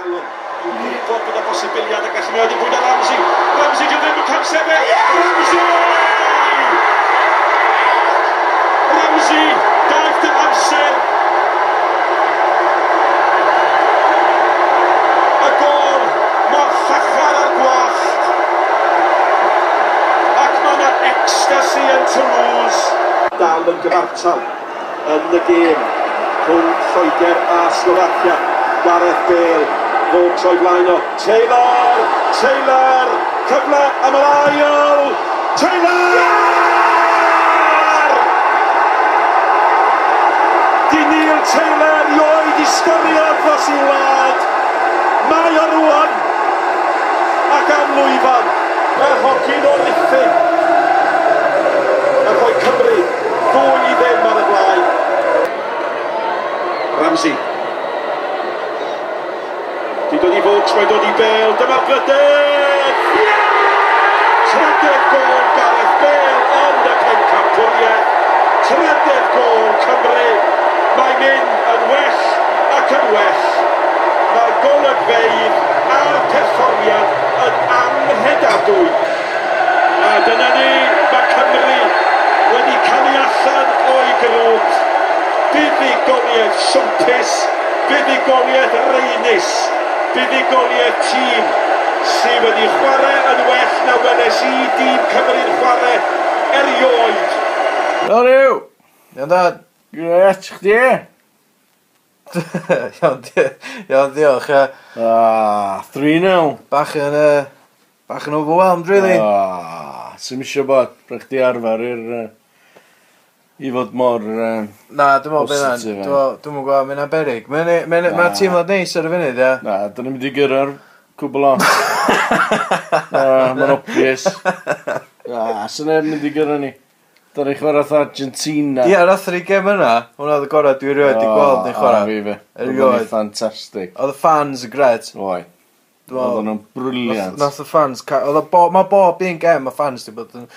Allen. Yw'n gwybod bod y posibiliad y gallu mewn i bwyd o Ramsey. Ramsey di ddim yn cael sefyll. Yeah! Ramsey! Ramsey, daeth dy amser. Y gol mor llachar ar gwallt. Ac mae yna ecstasy yn Toulouse. Dal yn gyfartal yn y gêm rhwng Lloegr a Slovacia. Gareth Bale fod troi blaen o Taylor, Taylor, cyfle am yr ail, Taylor! Di Neil Taylor i oed i sgoriad dros i wlad. Mae o rwan ac am lwyfan. Mae'r hogyn o Liffin yn rhoi Cymru ddwy i ddim ar y blaen. Ramsey Max mae'n dod i Bale, dyma'r grydydd! Ie! 30 gol Gareth Bale yn y pencampwriaeth, 30 gol Cymru, mae'n mynd yn well ac yn well. Mae'r golygfeidd a'r perfformiad yn anhedadwy. A dyna ni, mae Cymru wedi cael ei allan o'i grwt. Buddigoliaeth swmpus, buddigoliaeth reinus, buddigoliaeth tîm sydd wedi chwarae yn well na weles i dîm Cymru'n chwarae erioed. Fel yw, iawn dad. gret chdi? iawn, iawn, diolch. Ah, 3-0. Bach yn, uh, bach yn overwhelmed, really. Ah, sy'n misio bod, brach di arfer i'r... Uh, i fod mor... Uh, na, dwi'n meddwl bydd hynny. Dwi'n meddwl gwael, mae'n aberig. Mae'n e- ma e- teimlad neis ar y funud, ia. Na, dyn ni'n mynd i gyrra'r cwbl o. Mae'n obvious. Na, sy'n er mynd i gyrra ni. Dyn ni'n chwarae Argentina. Ie, ar athri gem yna, hwnna oedd y gorau dwi'n rhywed i gweld ni'n chwarae. O, fi fe. Oedd yn ffantastig. Oedd y fans y gred. Oed. Oedd nhw'n briliant. Nath y fans... Oedd bo, mae bob un gem y fans di bod yn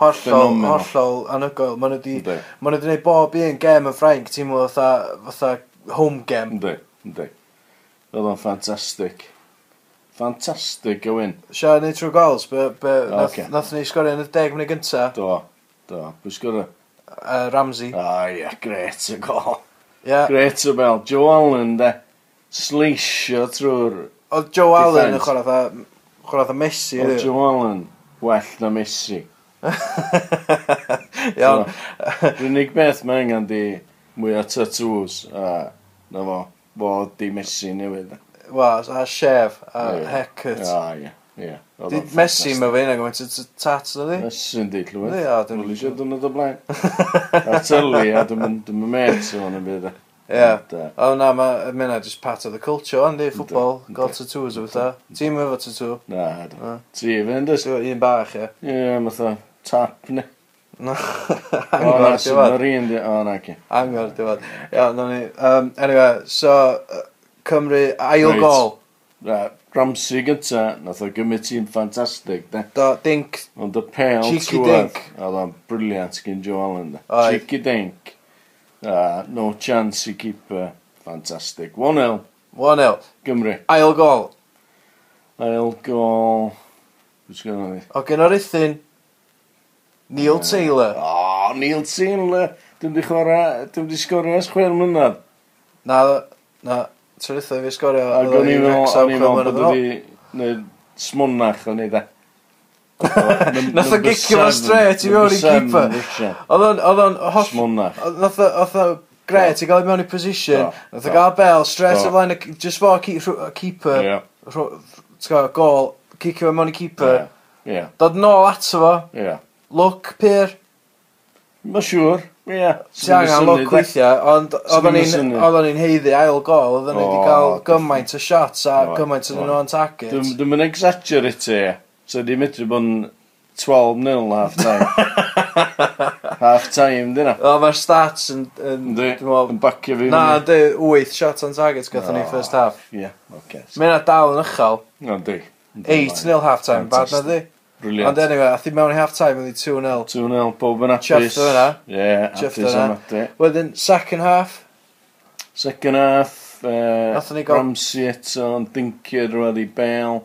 hollol, hollol anhygoel. Mae nhw wedi gwneud bob un gem yn Ffrainc, ti'n meddwl, fatha, fatha home gem. Ynddi, ynddi. Oedd o'n ffantastig. Ffantastig o wyn. Sia, neu trwy gols, be, be, okay. nath, nath ni sgorio yn y deg mynd gynta. Do, do. Pwy sgorio? Uh, Ramsey. Ah, ie, yeah, gret y gol. Yeah. Gret o bel. Joe Allen, de. Sleisio trwy'r Oedd Joe Allen yn chwarae fatha... Chwarae fatha Messi. Oedd Joe Allen well na Messi. Iawn. Rwynig beth mae angen di mwy o tattoos a na fo. Fo di Messi newydd. Wel, a chef a haircut. Ia, ia. Di Messi mae fe yna gymaint o tats na di? Messi yn di, llywyd. Ia, dwi'n... Wel, eisiau dwi'n dod o blaen. A tylu, a dwi'n mynd met o'n y byd. E. Ie. O na, mae yna just part of the culture, ond andi, ffwbol, gael tattoos o fatha. Ti'n efo tattoo? Na, do. Tri fynd, ys? Un bach, ie. Ie, fatha tap, ne? No. Angor, di fod. O, na, ci. Angor, di fod. Ia, no ni. Um, anyway, so, Cymru, ail right. gol. Right. Ramsey gynta, nath o gymryd ti'n ffantastig, de. Do, dink. Ond y pêl tŵad, oedd o'n briliant gyn Joe Allen, de. Cheeky dink. Uh, no chance i keeper. Fantastic. 1-0. 1-0. Gymru. Ail gol. Ail gol. Who's going on O gen o'r gynorithin. Neil yeah. Taylor. O, oh, Neil Taylor. Dwi'n di chwarae, dwi'n di sgorio ers chwer mlynedd. Na, na, trydydd fi sgorio. Ac o'n i'n meddwl, o'n i'n meddwl bod wedi gwneud smwnach o'n i dde. Nath o gicio fo straight i mewn i keeper. Oedd o'n hoff... Smonach. Nath o gret i gael i mewn i position. Nath o gael bel straight o flaen y... Just fo keeper. Gol. Cicio fo mewn i keeper. Dod nôl ato fo. Look, pyr. Mae'n siŵr. Ie. Ti angen look weithiau, ond oedd o'n i'n heiddi ail gol, oedd o'n i wedi cael gymaint o shots a gymaint o'n nhw'n target. Dwi'n mynd exaggerate So di medru bod yn 12 nil half time. half time dyna. O, mae'r stats yn... yn Dwi, yn bacio fi. Na, di, 8 shots on target gatho ni first half. Ie, yeah, oce. Okay. Mae'n dal yn uchel. No, di. 8 nil half time, bad na di. Brilliant. Ond anyway, a thi mewn i half time oedd 2-0. 2-0, bob yn apus. Chefft yna. Ie, apus yna. Wedyn, second half. Second half. Uh, Ramsey eto yn dincio drwy'r i Bale.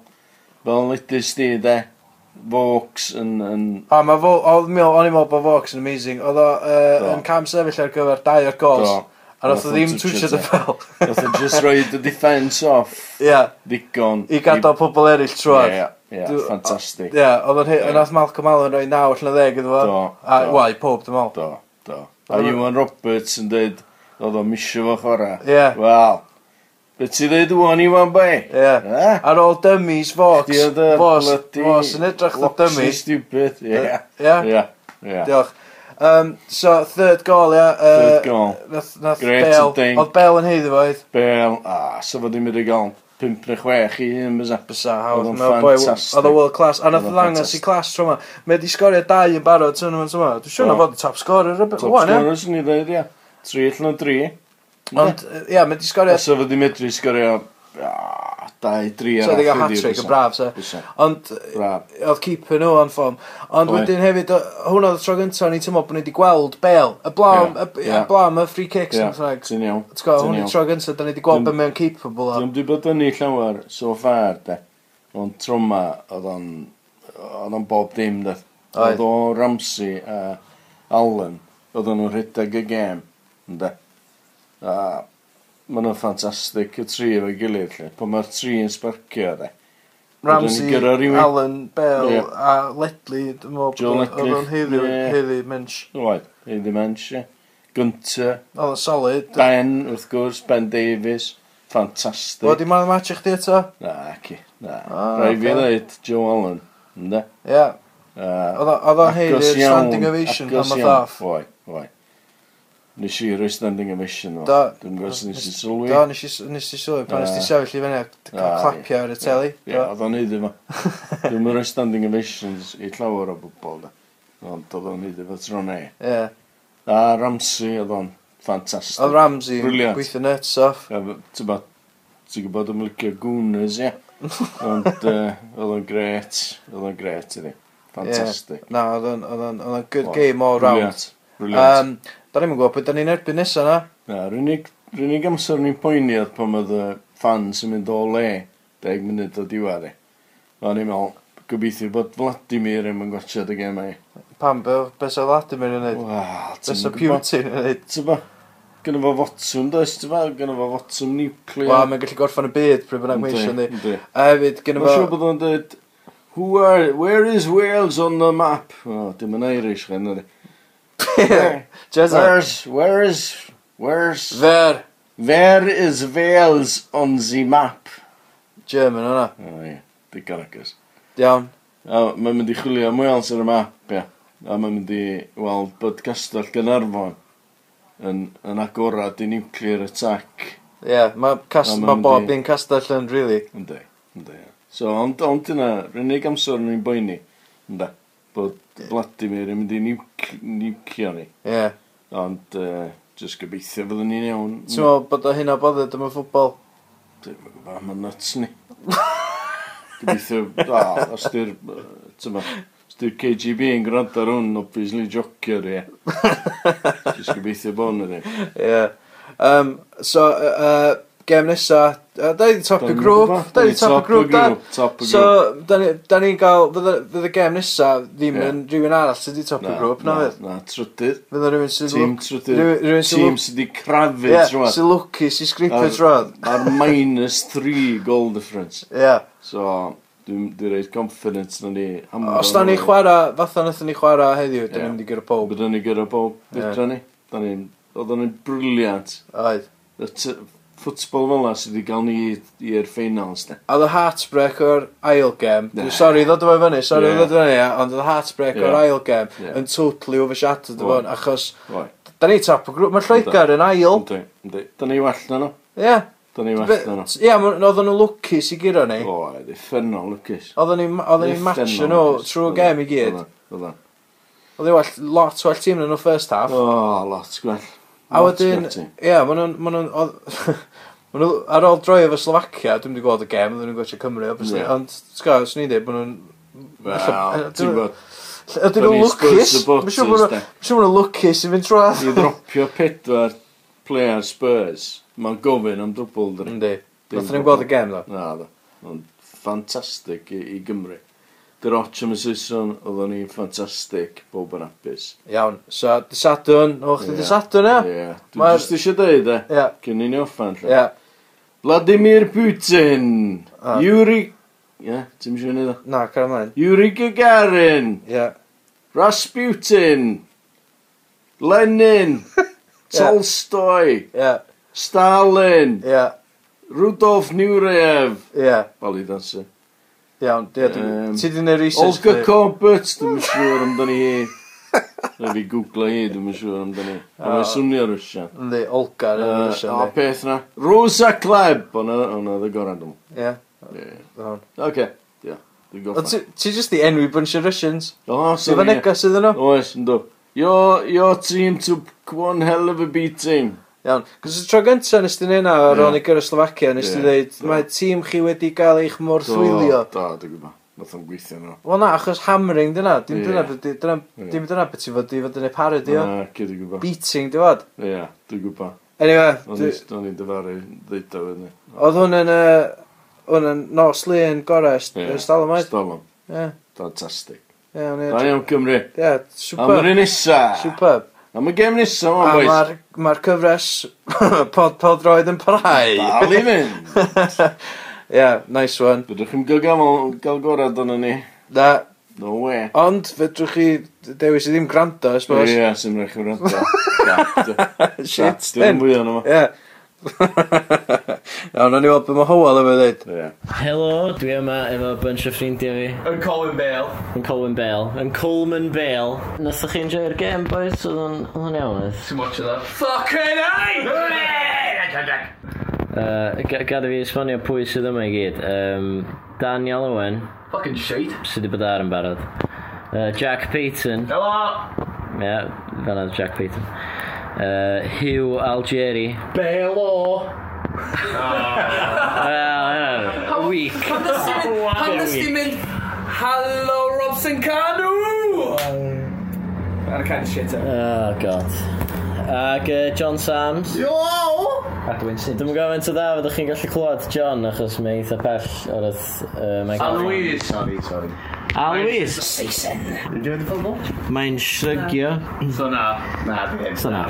Fel yn lidus di, de. Vaux yn... yn... A mae fo, o'n i'n meddwl bod Vox yn amazing. Oedd o uh, yn cam sefyll ar gyfer dau o'r gols. Do. A nath o ddim twysio dy fel. Nath o just roi dy defence off. Ia. Yeah. Ddigon. I gadael pobl eraill trwad. Ie, ie, ie, ffantastig. Ie, oedd o'n hyn, nath Malcolm Allen roi naw allan o ddeg iddo fo. Do, do. A, wel, i pob dim ol. Do, do. A Iwan Roberts yn dweud, oedd o'n misio fo chwarae. Ie. Wel, Be ti ddeud wan i wan bai? Ie. Ar ôl dummies Fox. Fox, Fox yn edrych na dummy. Fox stupid, ie. Ie. Ie. Diolch. Um, so, third goal, ia. Uh, third goal. Nath, nath Great Bale. Thing. Oedd Bale yn heiddi foedd. Bale, ah, so fod i'n mynd i gael 5 neu 6 i un bysa. Bysa, hawdd. Oedd o world class. A nath ddangos i class tro yma. Mae di sgorio 2 yn barod tournament yma. Dwi'n siŵr na fod y top scorer. Top scorer, swn i ddweud, ia. 3 allan o 3. Ond, ia, mae di sgorio... Os oedd wedi medru sgorio... Ah, dau, dri ar So oedd i gael hat-trick yn braf, so. Ond, Braf. oedd keeper nhw o'n ffom. Ond Oi. wedyn hefyd, o- hwnna oedd y tro gyntaf, Ni i bod ni wedi gweld Bale. Y blam, Ie, y y ie. y free kicks yn ffrag. Ti'n iawn. T'w gwybod, hwn i'n tro gyntaf, da ni wedi gweld Dwi'n- be mae'n capable o. Dwi'n di bod yn ei llawer so far, de. Ond trwma, oedd o'n... Oedd o'n bob dim, de. Oedd. Oedd o Ramsey a Allen. Oedd o'n nhw'n rhedeg y gêm, de. A maen nhw'n ffantastig y tri efo'i gilydd lle. Pan mae'r tri yn sbarcio de. Ramsey, rhywun... Alan, Bell yeah. a Ledley, dwi'n meddwl bod o'n heiddi, yeah. heiddi mench. Oedd, heiddi mench, ie. Gynta. Oedd o'n solid. Ben, wrth gwrs, Ben Davies. Ffantastig. Oedd i ma'n match i chdi eto? Na, ci. Na. Ah, Rai fi ddeud Joe Allen. Ynda? Ie. Uh, oedd o'n heiddi'r standing ovation pan ma'n thaff. Oi, oi. Nes i roi standing ovation o. Do. Dwi'n gwrs nes i sylwi. Do, nes i sylwi pan nes i sefyll i fyny a cael clapio ar y teli. Ie, oedd o'n neud efo. Dwi'n roi standing ovations i llawer o bobl da. Ond oedd o'n neud efo tro e. Ie. A Ramsey oedd o'n ffantastig. Oedd Ramsey yn gweithio nuts off. Ti'n bod, ti'n gwybod am licio Gooners, ie. Ond oedd o'n gret. Oedd o'n gret i Ffantastig. Na, oedd o'n good game all round. Brilliant. Brilliant. Da ni'n gwybod beth da ni'n erbyn nesa na. Na, rwy'n unig amser ni'n poeni oedd pan oedd y fans yn mynd o le deg munud o diwedd i. O'n i'n meddwl, gobeithio bod Vladimir yn mynd gwachod y gemau. Pam, be, be sa Vladimir yn neud? Wel, Be sa Putin yn neud? Tyba, gynnu fo fotswm, does, ti'n tyba, Gynna fo fotswm nuclear. Wel, mae'n gallu gorffan y byd pryd bynnag mae eisiau ni. A hefyd, gynnu fo... Mae'n siŵr bod o'n dweud, who are, where is Wales on the map? O, dim yn Irish, gen i. Jezza. where's, where's, where's... There. Where is Wales on the map? German o'na. O, ie. Digon agos. Iawn. A mae'n mynd i chwilio am Wales ar y map, ie. A mae'n mynd i weld bod castell Gynarfon yn, yn agorad i nuclear attack. Ie, yeah, mae cast, ma bob un castell yn, really. Ynddi, ynddi, ie. So, ond, ond yna, rhywun amser yn ni'n boeni. Ynddi bod Vladimir yn mynd i niwc- niwcio ni. Ie. Ond, uh, jyst gobeithio fyddwn ni'n iawn. Ti'n meddwl bod o hyn o bodd yma ffwbol? Dwi'n gwybod, mae'n nuts ni. Gobeithio, a, os di'r, yy, t'mo, os di'r KGB yn gwrando ar hwn, obviously jocio ni. ie. Jyst gobeithio bod nhw ni. Ie. Um, so, uh, yy, gem nesa, a da ni di top y grŵp, da ni di top y grŵp, da. So, da ni'n gael, fydd y gem nesa ddim yn rhywun arall sydd wedi top y grŵp, na fydd? Na, trydydd. Fydd rhywun sydd Tîm trydydd. Tîm sydd wedi crafu trwad. Sydd lwcus, sydd sgripio trwad. Ar minus 3 goal difference. Ie. So, dwi'n dwi reid confidence na ni. Os da ni chwarae, fatha nath ni chwarae heddiw, da ni'n mynd i gyrra pob. Byddwn ni gyrra pob, bydra ni. Da ni'n, oedd o'n briliant. Oedd ffwtbol fel yna sydd wedi cael ni i'r ffeinals. A y heartbreak o'r ail gem. Nah. Sorry, ddod yma fyny, sorry, yeah. ddod yma fyny, ond oedd y heartbreak yeah. o'r ail gem yeah. yn totally overshadowed oh. o'n achos... Oh. Da ni top o grŵp, mae Lloegar yn ail. Da ni well na nhw. Ie. Da ni well na nhw. Ie, oedden nhw lwcus i gyro ni. O, oedd effernol lwcus. Oedden ni match nhw trwy gem e. i gyd. E. E. Oedden. Oedden well, lot well tîm yn nhw first half. O, lot gwell. A wedyn, ie, ma' nhw'n, ma' nhw'n, oedd- ma' nhw, ar ôl droi efo Slovacia, dwi'n wedi gweld y gem, oedden nhw'n gwatsio Cymru, obviously, Ie. ond, ti'n gwybod, swn i'n deud, ma' nhw'n... Wel, ti'n bod, ll- Ydyn nhw'n Bunny lwcus? Spurs supporters, Mae'n siŵr bod de. nhw'n lwcus i fynd i ddropio pedwar player Spurs, mae'n gofyn am dwbl, dyna. Yndi. Nath nhw'n gweld y gem, ddo. Na, dda. Ond ffantastig i, i Gymru. Dyr och am y Saeson, oedden ni'n ffantastig, bob yn apus. Iawn, so, dy Sadwn, o'ch chi dy Sadwn, ia? Ie, dwi'n just eisiau dweud, e? Ie. Cyn i ni offan, lle. Ie. Vladimir Putin, Yuri... Ie, ti'n siŵr ni dda? Na, car ymlaen. Yuri Gagarin. Ie. Rasputin. Lenin. Tolstoy. Ie. Stalin. Ie. Rudolf Nureyev. Ie. Bali dancer. Iawn, dwi um, ti di neud research? Olga Corbett, dwi'n siŵr amdani hi. Na fi googla hi, dwi'n siŵr amdani. A mae swnio Rusia. Ynddi, Olga yn Rusia. A peth na, Rosa Kleb, o'na oedd y gorau dwi'n. Ie. Oce, ia. Ti just di enwi bunch of Russians? O, sori. Dwi'n negas iddyn nhw? Oes, ynddo. Your, your team took one hell of a beating. Iawn. Cos y tro gyntaf nes ti'n neud ar ôl i gyrra Slovacia, nes ti'n dweud, mae tîm chi wedi cael eich morthwylio. Do, do, dwi'n gwybod. Nath o'n gweithio nhw. Wel na, achos hammering dyna, dim dyna, dim dyna beth ti'n fod i fod yn ei parodi o. Na, gyd dwi'n gwybod. Beating, di fod. Ie, dwi'n gwybod. Anyway. O'n i'n dyfaru ddeita wedyn. Oedd hwn yn, hwn yn nos lun gorau, Stalamaid. Stalam. Ie. Fantastic. Ie, o'n i'n... Da iawn Cymru. Ie, superb. Am yr un nisa. Superb. Am y gem nesa, o'n boys. Am mae'r cyfres pod pod roed yn parhau. Dal i fynd. Ie, nice one. Fydwch chi'n gael, gael gorau dyna ni. Na. No way. Ond fedrwch chi dewis i ddim gwrando, I suppose. Ie, yeah, sy'n rhaid chi wrando. Shit, then. Dwi'n mwy o'n yma. Ie. Yeah. Iawn, no, o'n i weld beth mae Howell yma dweud. Helo, dwi yma efo bunch o ffrindiau fi. Yn Colin Bale. Yn Colin Bale. Yn Coleman Bale. Nothoch chi enjoy'r game, boys? Oedd so, o'n iawn, oedd? Ti'n watch that? Fucking ei! Uh, Gada fi esbonio pwy sydd yma i gyd. Um, Daniel Owen. Fucking shit. Sydd wedi bod ar yn barod. Uh, Jack Payton. Helo! Ie, yeah, fan Jack Payton. Uh, Hugh Algeri. Bale o! Ah, Wel, weak. Pan dys ah, ti'n mynd, Hello Robson Canu! Ar y kind of shit Oh, god. Ac uh, John Sams. Yo! A Dwi'n sy'n... Dwi'n gofyn ta dda fyddwch chi'n gallu clywed John achos mae eitha pell o'r uh, Michael. Sam Louise. Sorry, sorry. A Louise. Seisen. Mae'n shrygio. So na. Na, dwi'n So na.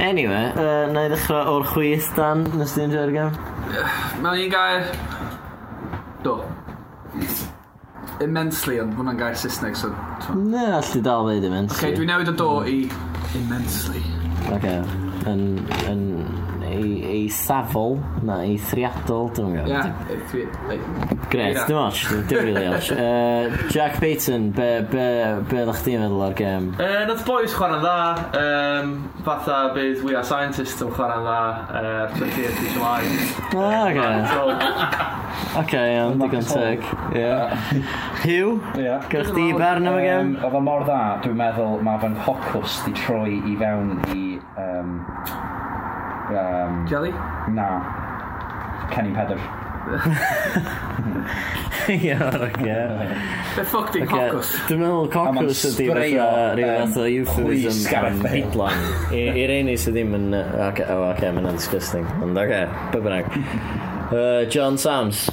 Anyway, uh, na i ddechrau o'r chwith, Dan, nes ti'n dweud gam? Mae'n un gair... Do. Immensely, ond hwnna'n gair Saesneg, so... Ne, allu dal ddeud immensely. Ok, dwi'n newid o do i immensely. Ok, yn... yn ei, ei safol, na, ei thriadol, dwi'n nhw'n gwybod. Gret, dim ots, dim rili ots. Uh, Jack Payton, be, be, be ddech chi'n meddwl ar gem? Uh, Nath boys chwarae'n dda, um, fatha bydd We Are Scientists yn chwarae'n dda, uh, Twitter, Twitter, Ah, Oce, Oce, iawn, digon teg. Hugh, gyrch di barn am y gem? Oedd o mor dda, dwi'n meddwl mae fan hocws di troi i fewn i um, um, Jelly? na. Kenny Pedder. Iawn, oce. Be ffuck di Oce, cocos? Dwi'n meddwl A ma'n cocos ydi sbreio, fatha rhyw yym, fath o euphemism chwys Gareth am Bale. headline. I- I'r ein sydd ddim yn... yy, Oce, o, oce, mae'n disgusting. Ond oce, be bynnag. Uh, John Sams.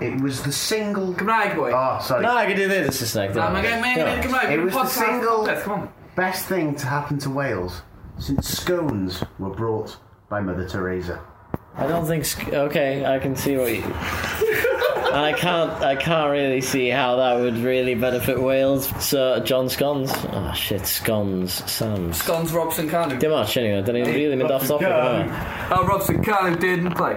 It was the single. Gymraeg, boi. Oh, ah, sorry. Na, gyd i ddweud y Saesneg. Na, mae'n gael mae'n Gymraeg. It was the Podcast. single- Beth, come on. Best thing to happen to Wales since scones were brought by Mother Teresa. I don't think. sc- Okay, I can see what you. and I can't. I can't really see how that would really benefit Wales. So John Scones. Oh shit, Scones. Sams. Scones Robson Canu. Dim much anyway. Dyn ni'n really mynd off topic yma. Oh, Robson Canu didn't play.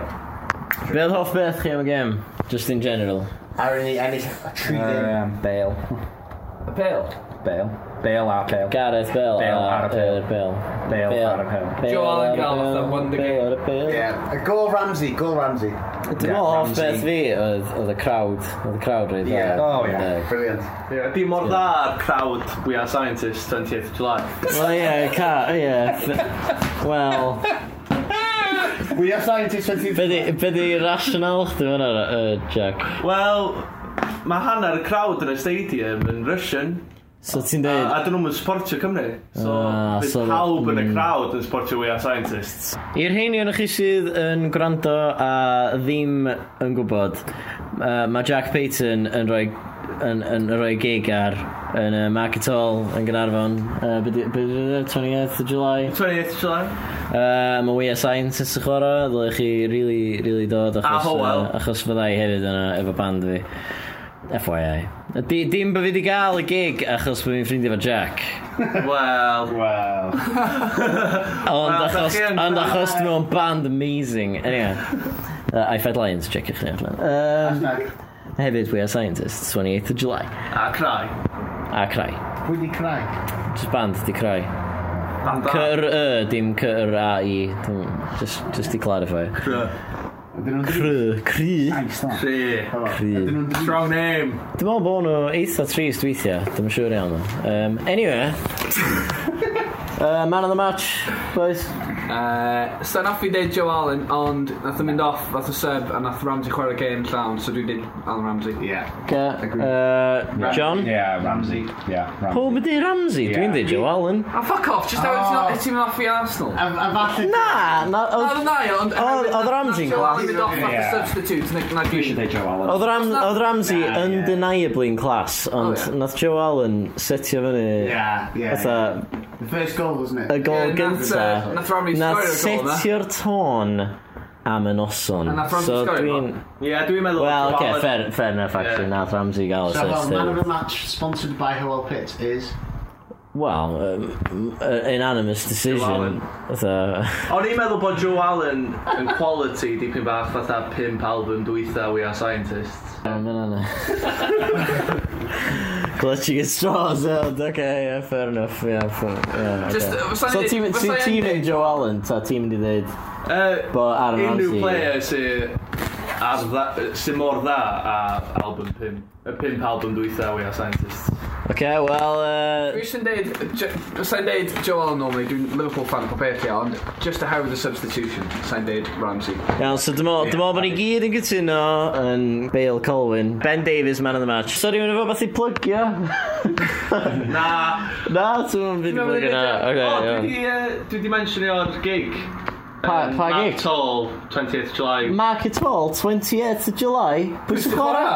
Be oedd hoff beth chi am y gem? Just in general. Irony, and it's a treat. Um, Bale. Y Bale. Bale. Bale a Bale. Gareth Bale. Bale ar y Bale. Bale. Bale ar y Bale. Joe Allen Gall oedd yn Wonder the game. Bale ar y Bale. Yeah. A go Ramsey, go Ramsey. Dim o hoff beth fi oedd y crowd, oedd y crowd rhaid. Yeah, oh yeah, brilliant. Yeah, dim mor dda ar crowd We Are Scientists 20th July. Well, yeah, ca, yeah. Well... We Are Scientists 20th July. Be di rational chdi fyna, Jack? Well, mae hanner y crowd yn y stadium yn Russian. So ti'n dweud... A, a dyn nhw'n sportio Cymru. So, ah, so pawb yn y mm. crowd yn sportio We Are Scientists. I'r heini o'n chi sydd yn gwrando a ddim yn gwybod, uh, mae Jack Payton yn rhoi yn, yn rhoi gig ar yn uh, Market Hall yn Gynarfon uh, byd, 28th of July? 28th o July. Uh, Mae We Are Scientists yn chwarae ddylech chi really, really dod ah, achos, a Howell uh, achos fyddai hefyd yna efo band fi. FYI. Di, dim bod fi wedi gael y gig achos bod fi'n ffrindiau efo Jack. Wel. Wel. Ond achos, ond achos nhw'n band amazing. Anyway. Uh, I Fed Lions, checiwch chi allan. Um, hefyd, We Are Scientists, 28th of July. A crai. A crai. Pwy di crai? Just band di crai. Cyr-y, er, dim cyr-a-i. Just, just to clarify. Cyr. Cry. Cry. Cry. Cry. Strong name. Dwi'n meddwl bod nhw eitha trist weithiau. Dwi'n siŵr iawn. Um, anyway. uh, man of the match, boys. Uh, so nath fi deud Joe Allen, ond nath o mynd off, nath o sub, a nath Ramsey chwarae Kane llawn, so dwi did Alan Ramsey. Yeah. Uh, John? Yeah, Ramsey. Yeah, Ramsey. Pob ydi Ramsey, yeah. dwi'n dweud Joe Allen. A fuck off, just how it's not, oh. it's off i Arsenal. A, a falle... Na, na, oedd... Na, ond... Oedd Ramsey'n glas. Oedd off fath substitute, na dwi eisiau dweud Joe Allen. Oedd Ramsey undeniably'n class, oh, ond nath Joe Allen setio fyny... Yeah, yeah. The first goal, wasn't it? Y goal gyntaf. Uh, nath Ramsey nath setio'r tôn am y noson. A nath Ramsey so sgorio dwi'n... Ie, yeah, dwi'n meddwl... Well, oce, okay, fair, fair enough, actually, yeah. nath Ramsey gael so, well, man of the match sponsored by Howell Pitt is... Well, um, uh, unanimous decision. So... O'n i'n meddwl bod Joe Allen yn quality dipyn bach fatha pimp album dwytha We Are Scientists. Mae'n yna. Clutching at straws, yeah, okay, yeah, fair enough, yeah, fair, yeah, okay. Just, uh, so ti'n mynd, ti'n mynd Joe Allen, ta ti'n mynd i ddweud, uh, bo Aaron Ramsey... Unrhyw player sy'n ar dda, sy'n mor dda a album 5, y 5 album dwytha We Are Scientists. Okay, wel... Uh... Fi sy'n deud, sa'n deud Joel normally, dwi'n Liverpool fan po peth ia, ond just a how the substitution, sa'n deud Ramsey. Iawn, so dyma yeah, bod ni gyd yn gytuno yn Bale Colwyn. Ben Davies, man of the match. Sorry, mae'n efo beth i plygio. na. Na, ti'n mynd i plygio na. Oce, iawn. Dwi di mentionio'r gig. Pa, um, pa gig? Mark Tall, 28th July. Mark Tall, 28th July? Pwy sy'n chwarae?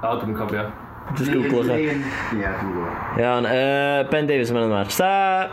O, dwi'n cofio. Het is cool, Ja, cool hoor. Ja, en uh, Penn Davis met een maar. Sta!